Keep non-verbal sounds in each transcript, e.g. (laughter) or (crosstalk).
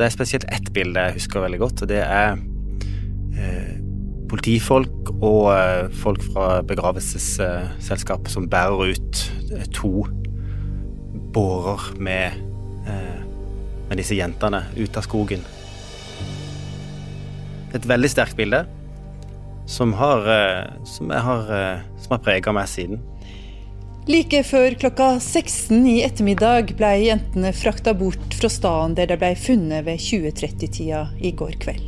Det er spesielt ett bilde jeg husker veldig godt, og det er eh, politifolk og eh, folk fra begravelsesselskap som bærer ut eh, to bårer med, med disse jentene ut av skogen. Et veldig sterkt bilde som har, som har, har prega meg siden. Like før klokka 16 i ettermiddag ble jentene frakta bort fra staden der de ble funnet ved 2030-tida i går kveld.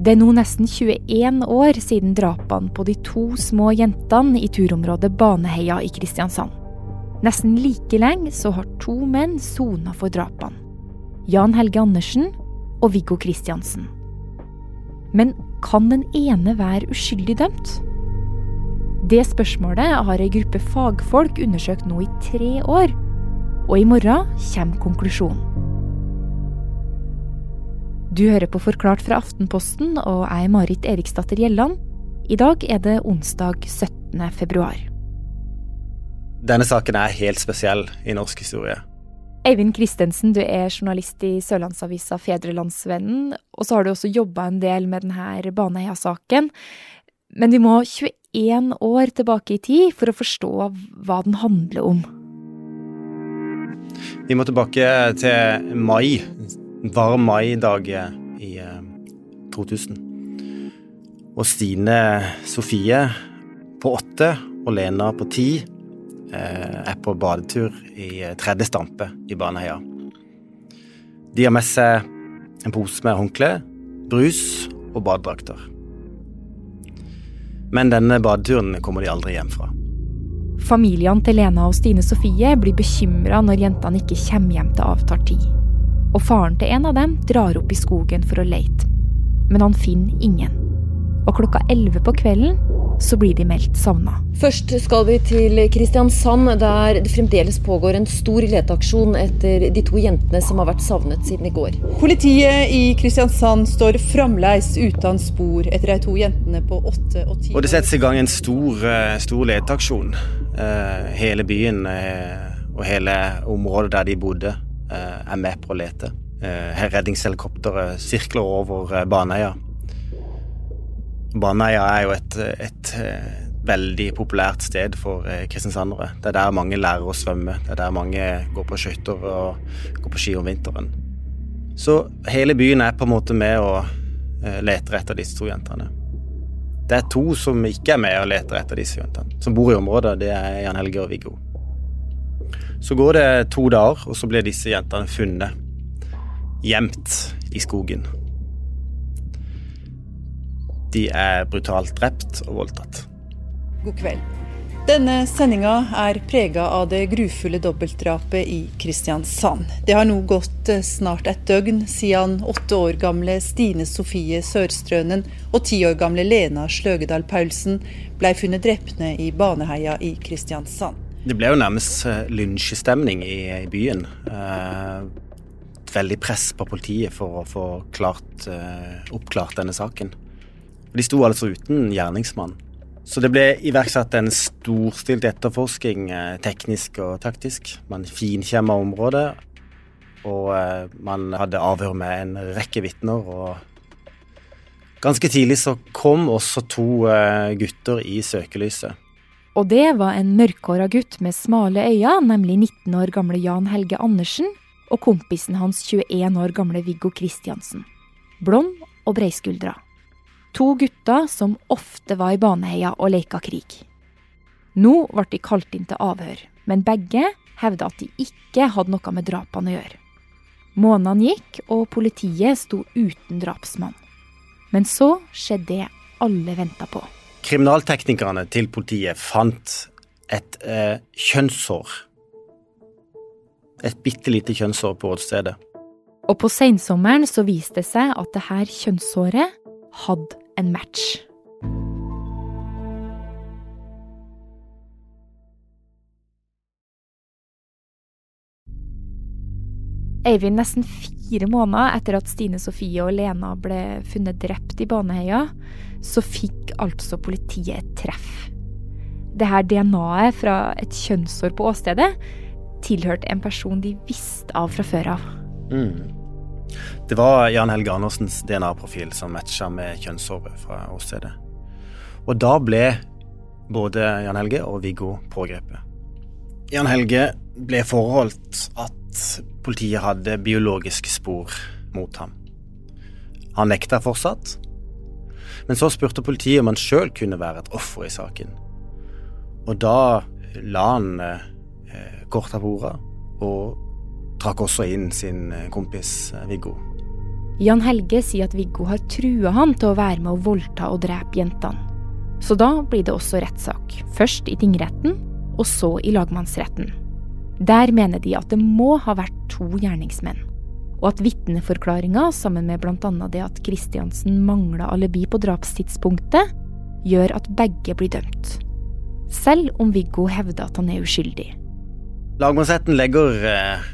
Det er nå nesten 21 år siden drapene på de to små jentene i turområdet Baneheia i Kristiansand. Nesten like lenge så har to menn sona for drapene. Jan Helge Andersen og Viggo Kristiansen. Men kan den ene være uskyldig dømt? Det spørsmålet har ei gruppe fagfolk undersøkt nå i tre år. Og i morgen kommer konklusjonen. Du hører på Forklart fra Aftenposten, og jeg er Marit Eriksdatter Gjelland. I dag er det onsdag 17. februar. Denne saken er helt spesiell i norsk historie. Eivind Christensen, du er journalist i Sørlandsavisa Fedrelandsvennen, og så har du også jobba en del med denne Baneheia-saken. Men vi må 21 år tilbake i tid for å forstå hva den handler om. Vi må tilbake til mai, varm maidag i 2000. Og Stine Sofie på åtte og Lena på ti er på badetur i tredje stampe i Baneheia. De har med seg en pose med håndkle, brus og badedrakter. Men denne badeturen kommer de aldri hjem fra. Familiene til Lena og Stine Sofie blir bekymra når jentene ikke kommer hjem til avtalt tid. Og faren til en av dem drar opp i skogen for å leite. Men han finner ingen. Og klokka elleve på kvelden så blir de meldt savna. Først skal vi til Kristiansand, der det fremdeles pågår en stor leteaksjon etter de to jentene som har vært savnet siden i går. Politiet i Kristiansand står fremdeles uten spor etter de to jentene på åtte og ti Og det settes i gang en stor, stor leteaksjon. Hele byen og hele området der de bodde, er med på å lete. Redningshelikopteret sirkler over Baneheia. Baneheia er jo et, et, veldig populært sted for kristiansandere. Det er der mange lærer å svømme, det er der mange går på skøyter og går på ski om vinteren. Så hele byen er på en måte med og leter etter disse to jentene. Det er to som ikke er med og leter etter disse jentene, som bor i området. Det er Jan Helge og Viggo. Så går det to dager, og så blir disse jentene funnet gjemt i skogen. De er brutalt drept og voldtatt. God kveld. Denne sendinga er prega av det grufulle dobbeltdrapet i Kristiansand. Det har nå gått snart et døgn siden åtte år gamle Stine Sofie Sørstrønen og ti år gamle Lena Sløgedal Paulsen ble funnet drepne i Baneheia i Kristiansand. Det ble jo nærmest lynsjestemning i, i byen. Eh, veldig press på politiet for å få klart, eh, oppklart denne saken. De sto altså uten gjerningsmann. Så det ble iverksatt en storstilt etterforsking, teknisk og taktisk. Man finkjemma området, og man hadde avhør med en rekke vitner. Ganske tidlig så kom også to gutter i søkelyset. Og det var en mørkhåra gutt med smale øyne, nemlig 19 år gamle Jan Helge Andersen, og kompisen hans 21 år gamle Viggo Kristiansen. Blond og breiskuldra. To gutter som ofte var i Baneheia og leka krig. Nå ble de kalt inn til avhør, men begge hevda at de ikke hadde noe med drapene å gjøre. Månedene gikk, og politiet sto uten drapsmann. Men så skjedde det alle venta på. Kriminalteknikerne til politiet fant et eh, kjønnshår. Et bitte lite kjønnshår på åstedet. Og på sensommeren så viste det seg at det her kjønnshåret hadde en match. Eivind, nesten fire måneder etter at Stine Sofie og Lena ble funnet drept i Baneheia, så fikk altså politiet et treff. Det her DNA-et fra et kjønnshår på åstedet tilhørte en person de visste av fra før av. Mm. Det var Jan Helge Andersens DNA-profil som matcha med kjønnshåret fra åstedet. Og da ble både Jan Helge og Viggo pågrepet. Jan Helge ble forholdt at politiet hadde biologiske spor mot ham. Han nekta fortsatt, men så spurte politiet om han sjøl kunne være et offer i saken. Og da la han eh, korta på ordet og trakk også inn sin eh, kompis eh, Viggo. Jan Helge sier at Viggo har trua han til å være med å voldta og drepe jentene. Så da blir det også rettssak. Først i tingretten, og så i lagmannsretten. Der mener de at det må ha vært to gjerningsmenn. Og at vitneforklaringa, sammen med bl.a. det at Kristiansen mangla alibi på drapstidspunktet, gjør at begge blir dømt. Selv om Viggo hevder at han er uskyldig. Lagmannsretten legger eh,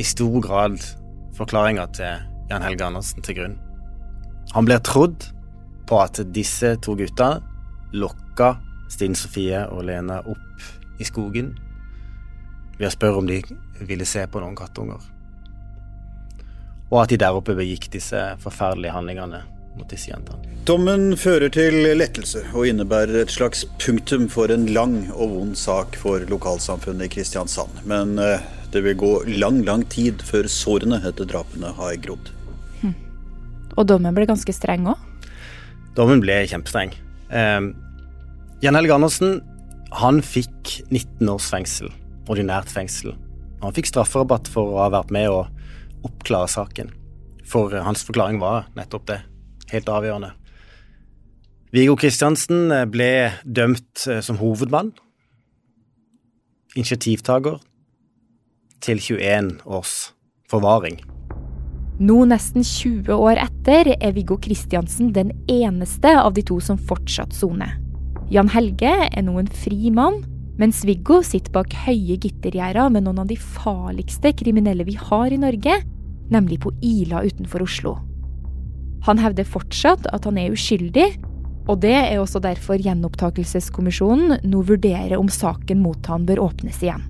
i stor grad forklaringa til Jan Helge Andersen til grunn. Han blir trodd på at disse to gutta lokka Stine Sofie og Lena opp i skogen ved å spørre om de ville se på noen kattunger. Og at de der oppe begikk disse forferdelige handlingene mot disse jentene. Dommen fører til lettelse og innebærer et slags punktum for en lang og vond sak for lokalsamfunnet i Kristiansand. Men eh, det vil gå lang, lang tid før sårene etter drapene har grodd. Hm. Og dommen ble ganske streng òg? Dommen ble kjempestreng. Eh, Jan Helge Andersen han fikk 19 års fengsel, ordinært fengsel. Han fikk strafferabatt for å ha vært med å oppklare saken. For hans forklaring var nettopp det. Helt avgjørende. Viggo Kristiansen ble dømt eh, som hovedmann. Initiativtaker til 21 års forvaring. Nå, nesten 20 år etter, er Viggo Kristiansen den eneste av de to som fortsatt soner. Jan Helge er nå en fri mann, mens Viggo sitter bak høye gittergjerder med noen av de farligste kriminelle vi har i Norge, nemlig på Ila utenfor Oslo. Han hevder fortsatt at han er uskyldig, og det er også derfor Gjenopptakelseskommisjonen nå vurderer om saken mot han bør åpnes igjen.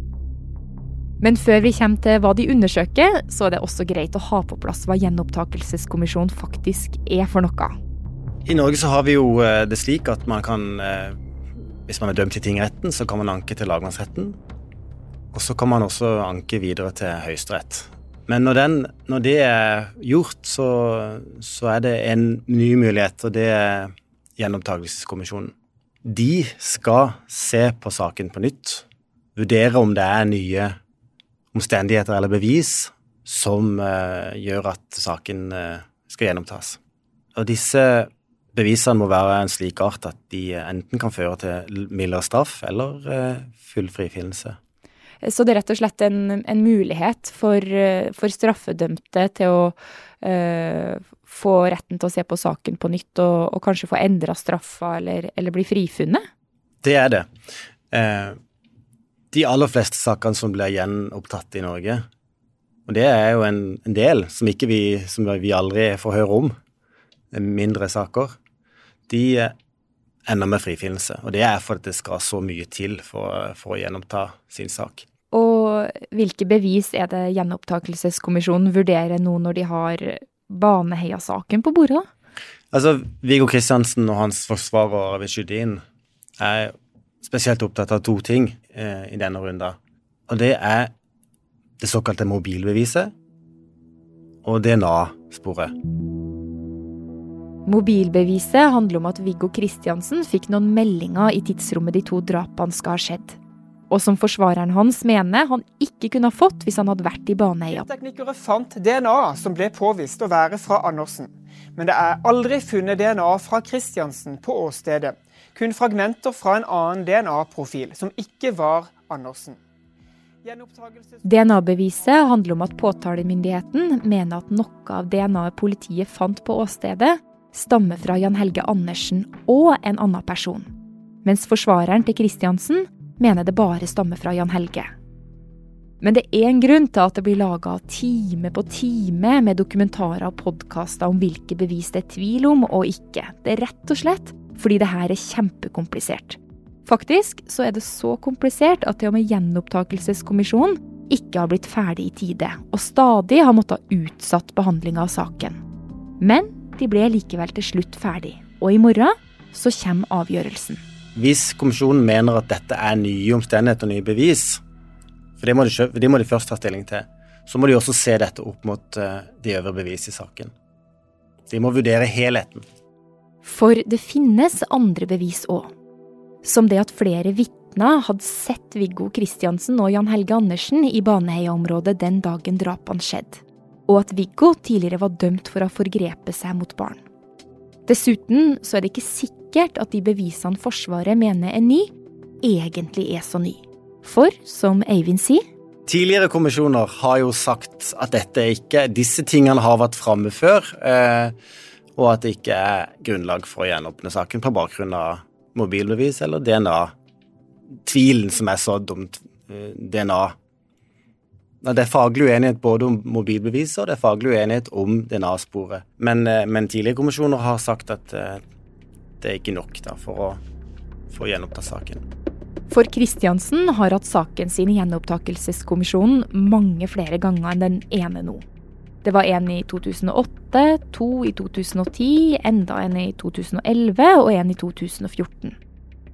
Men før vi kommer til hva de undersøker, så er det også greit å ha på plass hva Gjenopptakelseskommisjonen faktisk er for noe. I Norge så har vi jo eh, det slik at man kan eh, Hvis man er dømt i tingretten, så kan man anke til lagmannsretten. Og så kan man også anke videre til Høyesterett. Men når, den, når, det er gjort, så, så, er det en ny mulighet, og det er Gjenopptakelseskommisjonen. De skal se på saken på nytt, vurdere om det er nye omstendigheter eller bevis som uh, gjør at saken uh, skal gjennomtas. Og disse bevisene må være en slik art at de enten kan føre til mildere straff eller uh, full frifinnelse. Så det er rett og slett en, en mulighet for, for, straffedømte til å få retten til å se på saken på nytt og, og kanskje få endra straffa eller, eller, bli frifunnet? Det er det. Eh, de aller fleste sakene som blir gjenopptatt i Norge, og det er jo en, en del som, vi, som vi aldri får høre om, mindre saker, de ender med frifinnelse. Og det er fordi det skal så mye til for, for å gjenoppta sin sak. Og hvilke bevis er det Gjenopptakelseskommisjonen vurderer nå når de har Baneheia-saken på bordet, da? Altså, Viggo Kristiansen og hans forsvarer Arvid Sjødin er spesielt opptatt av to ting eh, i denne runda. Og det er det såkalte mobilbeviset og DNA-sporet. Mobilbeviset handler om at Viggo Kristiansen fikk noen meldinger i tidsrommet de to drapene skal ha skjedd. Og som forsvareren hans mener han ikke kunne ha fått hvis han hadde vært i Baneheia. Teknikere fant DNA som ble påvist å være fra Andersen. Men det er aldri funnet DNA fra Kristiansen på åstedet kun fragmenter fra en annen DNA-profil, som ikke var Andersen. DNA-beviset handler om at påtalemyndigheten mener at noe av DNA-et politiet fant på åstedet, stammer fra Jan Helge Andersen og en annen person. Mens forsvareren til Kristiansen mener det bare stammer fra Jan Helge. Men det er en grunn til at det blir laga time på time med dokumentarer og podkaster om hvilke bevis det er tvil om og ikke. Det er rett og slett fordi det her er kjempekomplisert. Faktisk så er det så komplisert at til og med Gjenopptakelseskommisjonen ikke har blitt ferdig i tide, og stadig har måttet ha utsatt behandlinga av saken. Men de ble likevel til slutt ferdig, og i morgen så kommer avgjørelsen. Hvis kommisjonen mener at dette er nye omstendigheter og nye bevis, for det må, de, det må de først ta stilling til, så må de også se dette opp mot uh, de øvrige bevis i saken. De må vurdere helheten. For det finnes andre bevis òg. Som det at flere vitner hadde sett Viggo Kristiansen og Jan Helge Andersen i Baneheia-området den dagen drapene skjedde. Og at Viggo tidligere var dømt for å ha forgrepet seg mot barn. Dessuten så er det ikke sikkert at de bevisene Forsvaret mener er ny, egentlig er så ny. For, som Eivind sier Tidligere kommisjoner har jo sagt at dette ikke Disse tingene har vært framme før, eh, og at det ikke er grunnlag for å gjenåpne saken på bakgrunn av mobilbevis eller DNA. Tvilen som er sådd om eh, DNA det er faglig uenighet både om mobilbeviset og det er faglig uenighet om DNA-sporet. Men, eh, men, tidligere kommisjoner har sagt at eh, det er ikke nok da, for, å, for å gjenoppta saken. For Kristiansen har hatt saken sin i gjenopptakelseskommisjonen mange flere ganger enn den ene nå. Det var en i 2008, to i 2010, enda en i 2011 og en i 2014.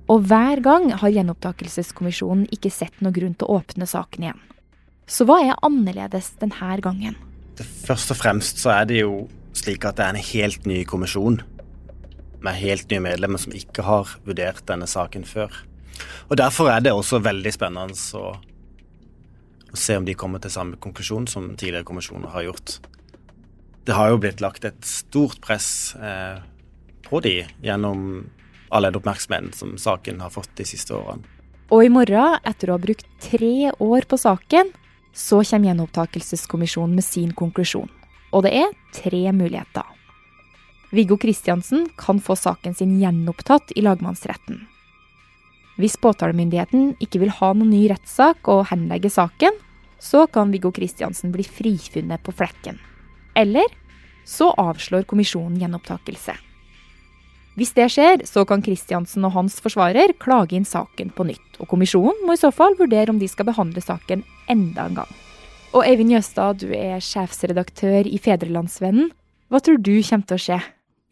Og hver gang har gjenopptakelseskommisjonen ikke sett noe grunn til å åpne saken igjen. Så hva er annerledes denne gangen? Først og fremst så er det jo slik at det er en helt ny kommisjon med helt nye medlemmer som ikke har vurdert denne saken før. Og Derfor er det også veldig spennende å, å se om de kommer til samme konklusjon som tidligere kommisjoner har gjort. Det har jo blitt lagt et stort press eh, på de gjennom all den oppmerksomheten som saken har fått de siste årene. Og i morgen, etter å ha brukt tre år på saken, så kommer gjenopptakelseskommisjonen med sin konklusjon. Og det er tre muligheter. Viggo Kristiansen kan få saken sin gjenopptatt i lagmannsretten. Hvis påtalemyndigheten ikke vil ha noen ny rettssak og henlegge saken, så kan Viggo Kristiansen bli frifunnet på flekken. Eller så avslår kommisjonen gjenopptakelse. Hvis det skjer, så kan Kristiansen og hans forsvarer klage inn saken på nytt, og kommisjonen må i så fall vurdere om de skal behandle saken enda en gang. Og Eivind Jøstad, du er sjefsredaktør i Fedrelandsvennen. Hva tror du kommer til å skje?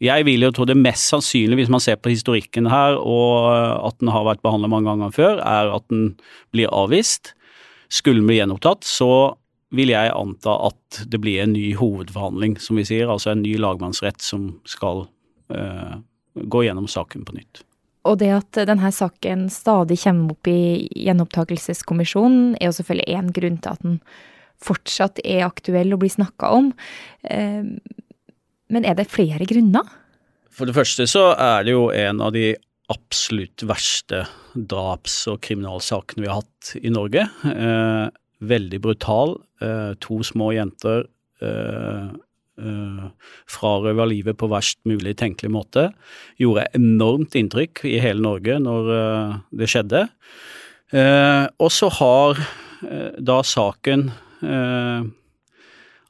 Jeg vil jo tro det mest sannsynlige, hvis man ser på historikken her, og at den har vært behandlet mange ganger før, er at den blir avvist. Skulle bli gjenopptatt, så vil jeg anta at det blir en ny hovedforhandling, som vi sier. Altså en ny lagmannsrett som skal øh, gå gjennom saken på nytt. Og det at denne saken stadig kommer opp i gjenopptakelseskommisjonen, er jo selvfølgelig én grunn til at den fortsatt er aktuell å bli snakka om. Eh, men er det flere grunner? For det første så er det jo en av de absolutt verste draps- og kriminalsakene vi har hatt i Norge. Eh, veldig brutal. Eh, to små jenter uh, frarøva livet på verst mulig tenkelig måte. Gjorde enormt inntrykk i hele Norge når uh, det skjedde. Uh, og så har uh, da saken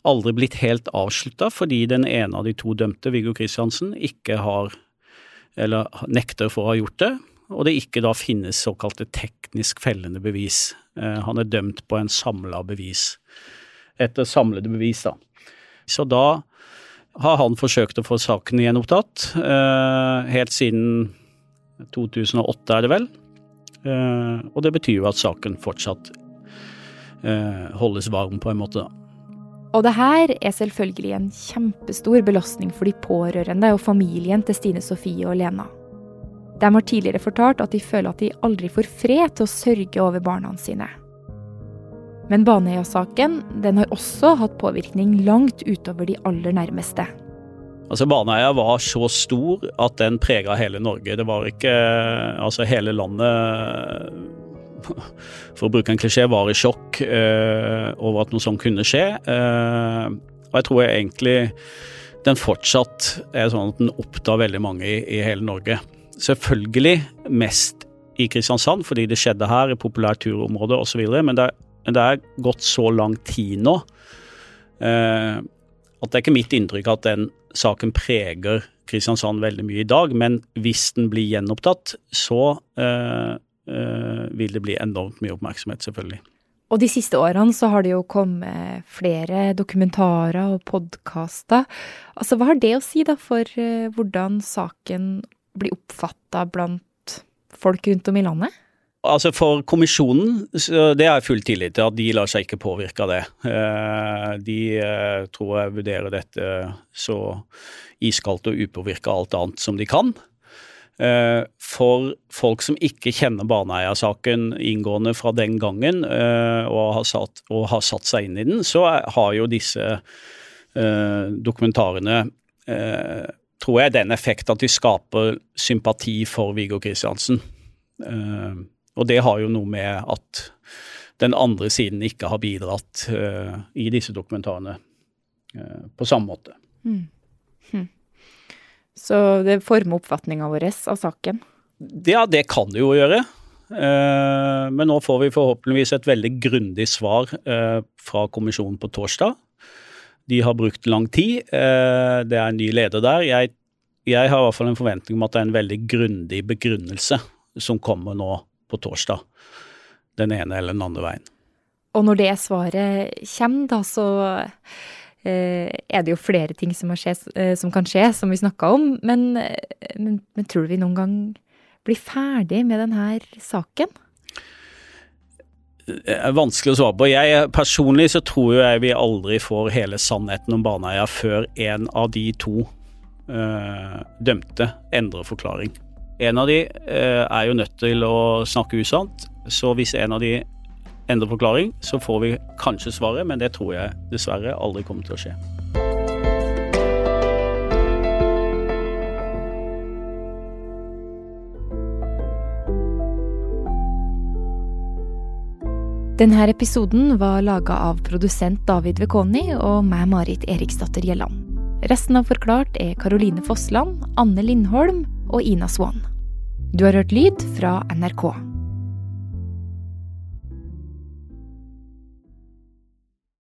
aldri blitt helt avslutta fordi den ene av de to dømte, Viggo Kristiansen, ikke har eller nekter for å ha gjort det, og det ikke da finnes såkalte teknisk fellende bevis. han er dømt på en samla bevis, etter samlede bevis, da. Så da har han forsøkt å få saken gjenopptatt, eh, helt siden 2008 er det vel. Eh, og det betyr jo at saken fortsatt eh, holdes varm på en måte, da. Og det her er selvfølgelig en kjempestor belastning for de pårørende og familien til Stine Sofie og Lena. De har tidligere fortalt at de føler at de aldri får fred til å sørge over barna sine. Men Baneheia-saken den har også hatt påvirkning langt utover de aller nærmeste. Altså Baneheia var så stor at den prega hele Norge. Det var ikke Altså hele landet (laughs) For å bruke en klisjé var i sjokk eh, over at noe sånt kunne skje. Eh, og jeg tror jeg egentlig den fortsatt er sånn at den opptar veldig mange i, i hele Norge. Selvfølgelig mest i Kristiansand, fordi det skjedde her, i populært turområde osv. Men det er det er gått så lang tid nå eh, at det er ikke mitt inntrykk at den saken preger Kristiansand veldig mye i dag. Men hvis den blir gjenopptatt, så eh, eh, vil det bli enormt mye oppmerksomhet, selvfølgelig. Og de siste årene så har det jo kommet flere dokumentarer og podkaster. Altså, hva har det å si da for uh, hvordan saken blir oppfatta blant folk rundt om i landet? Altså For kommisjonen, det er full tillit til at de lar seg ikke påvirke av det. Eh, de eh, tror jeg vurderer dette så iskaldt og upåvirka alt annet som de kan. Eh, for folk som ikke kjenner Baneheia-saken inngående fra den gangen, og har, satt, og har, satt, seg inn i den, så har jo disse dokumentarene tror jeg den effekt at de skaper sympati for Viggo Kristiansen. Og det har jo noe med at den andre siden ikke har bidratt i disse dokumentarene på samme måte. Mm. Hm. Så det former oppfatninga vår av saken? Ja, det kan det jo gjøre. Men nå får vi forhåpentligvis et veldig grundig svar fra kommisjonen på torsdag. De har brukt lang tid. Eh, det er en ny leder der. Jeg, jeg har i hvert fall en forventning om at det er en veldig grundig begrunnelse som kommer nå på torsdag. Den ene eller den andre veien. Og når det svaret kommer, da, så Eh, er det jo flere ting som, skje, eh, som kan skje, som vi snakka om. Men, men, men, tror du vi noen gang blir ferdig med denne saken? Er vanskelig å svare på. Jeg, personlig så tror jeg vi aldri får hele sannheten om Baneheia før en av de to øh, dømte endrer forklaring. En av de øh, er jo nødt til å snakke usant, så hvis en av de endrer forklaring, så får vi kanskje svaret, men det tror jeg dessverre aldri kommer til å skje. Denne episoden var laga av produsent David Vekoni og meg, Marit Eriksdatter Gjelland. Resten av Forklart er Caroline Fossland, Anne Lindholm og Ina Swan. Du har hørt lyd fra NRK.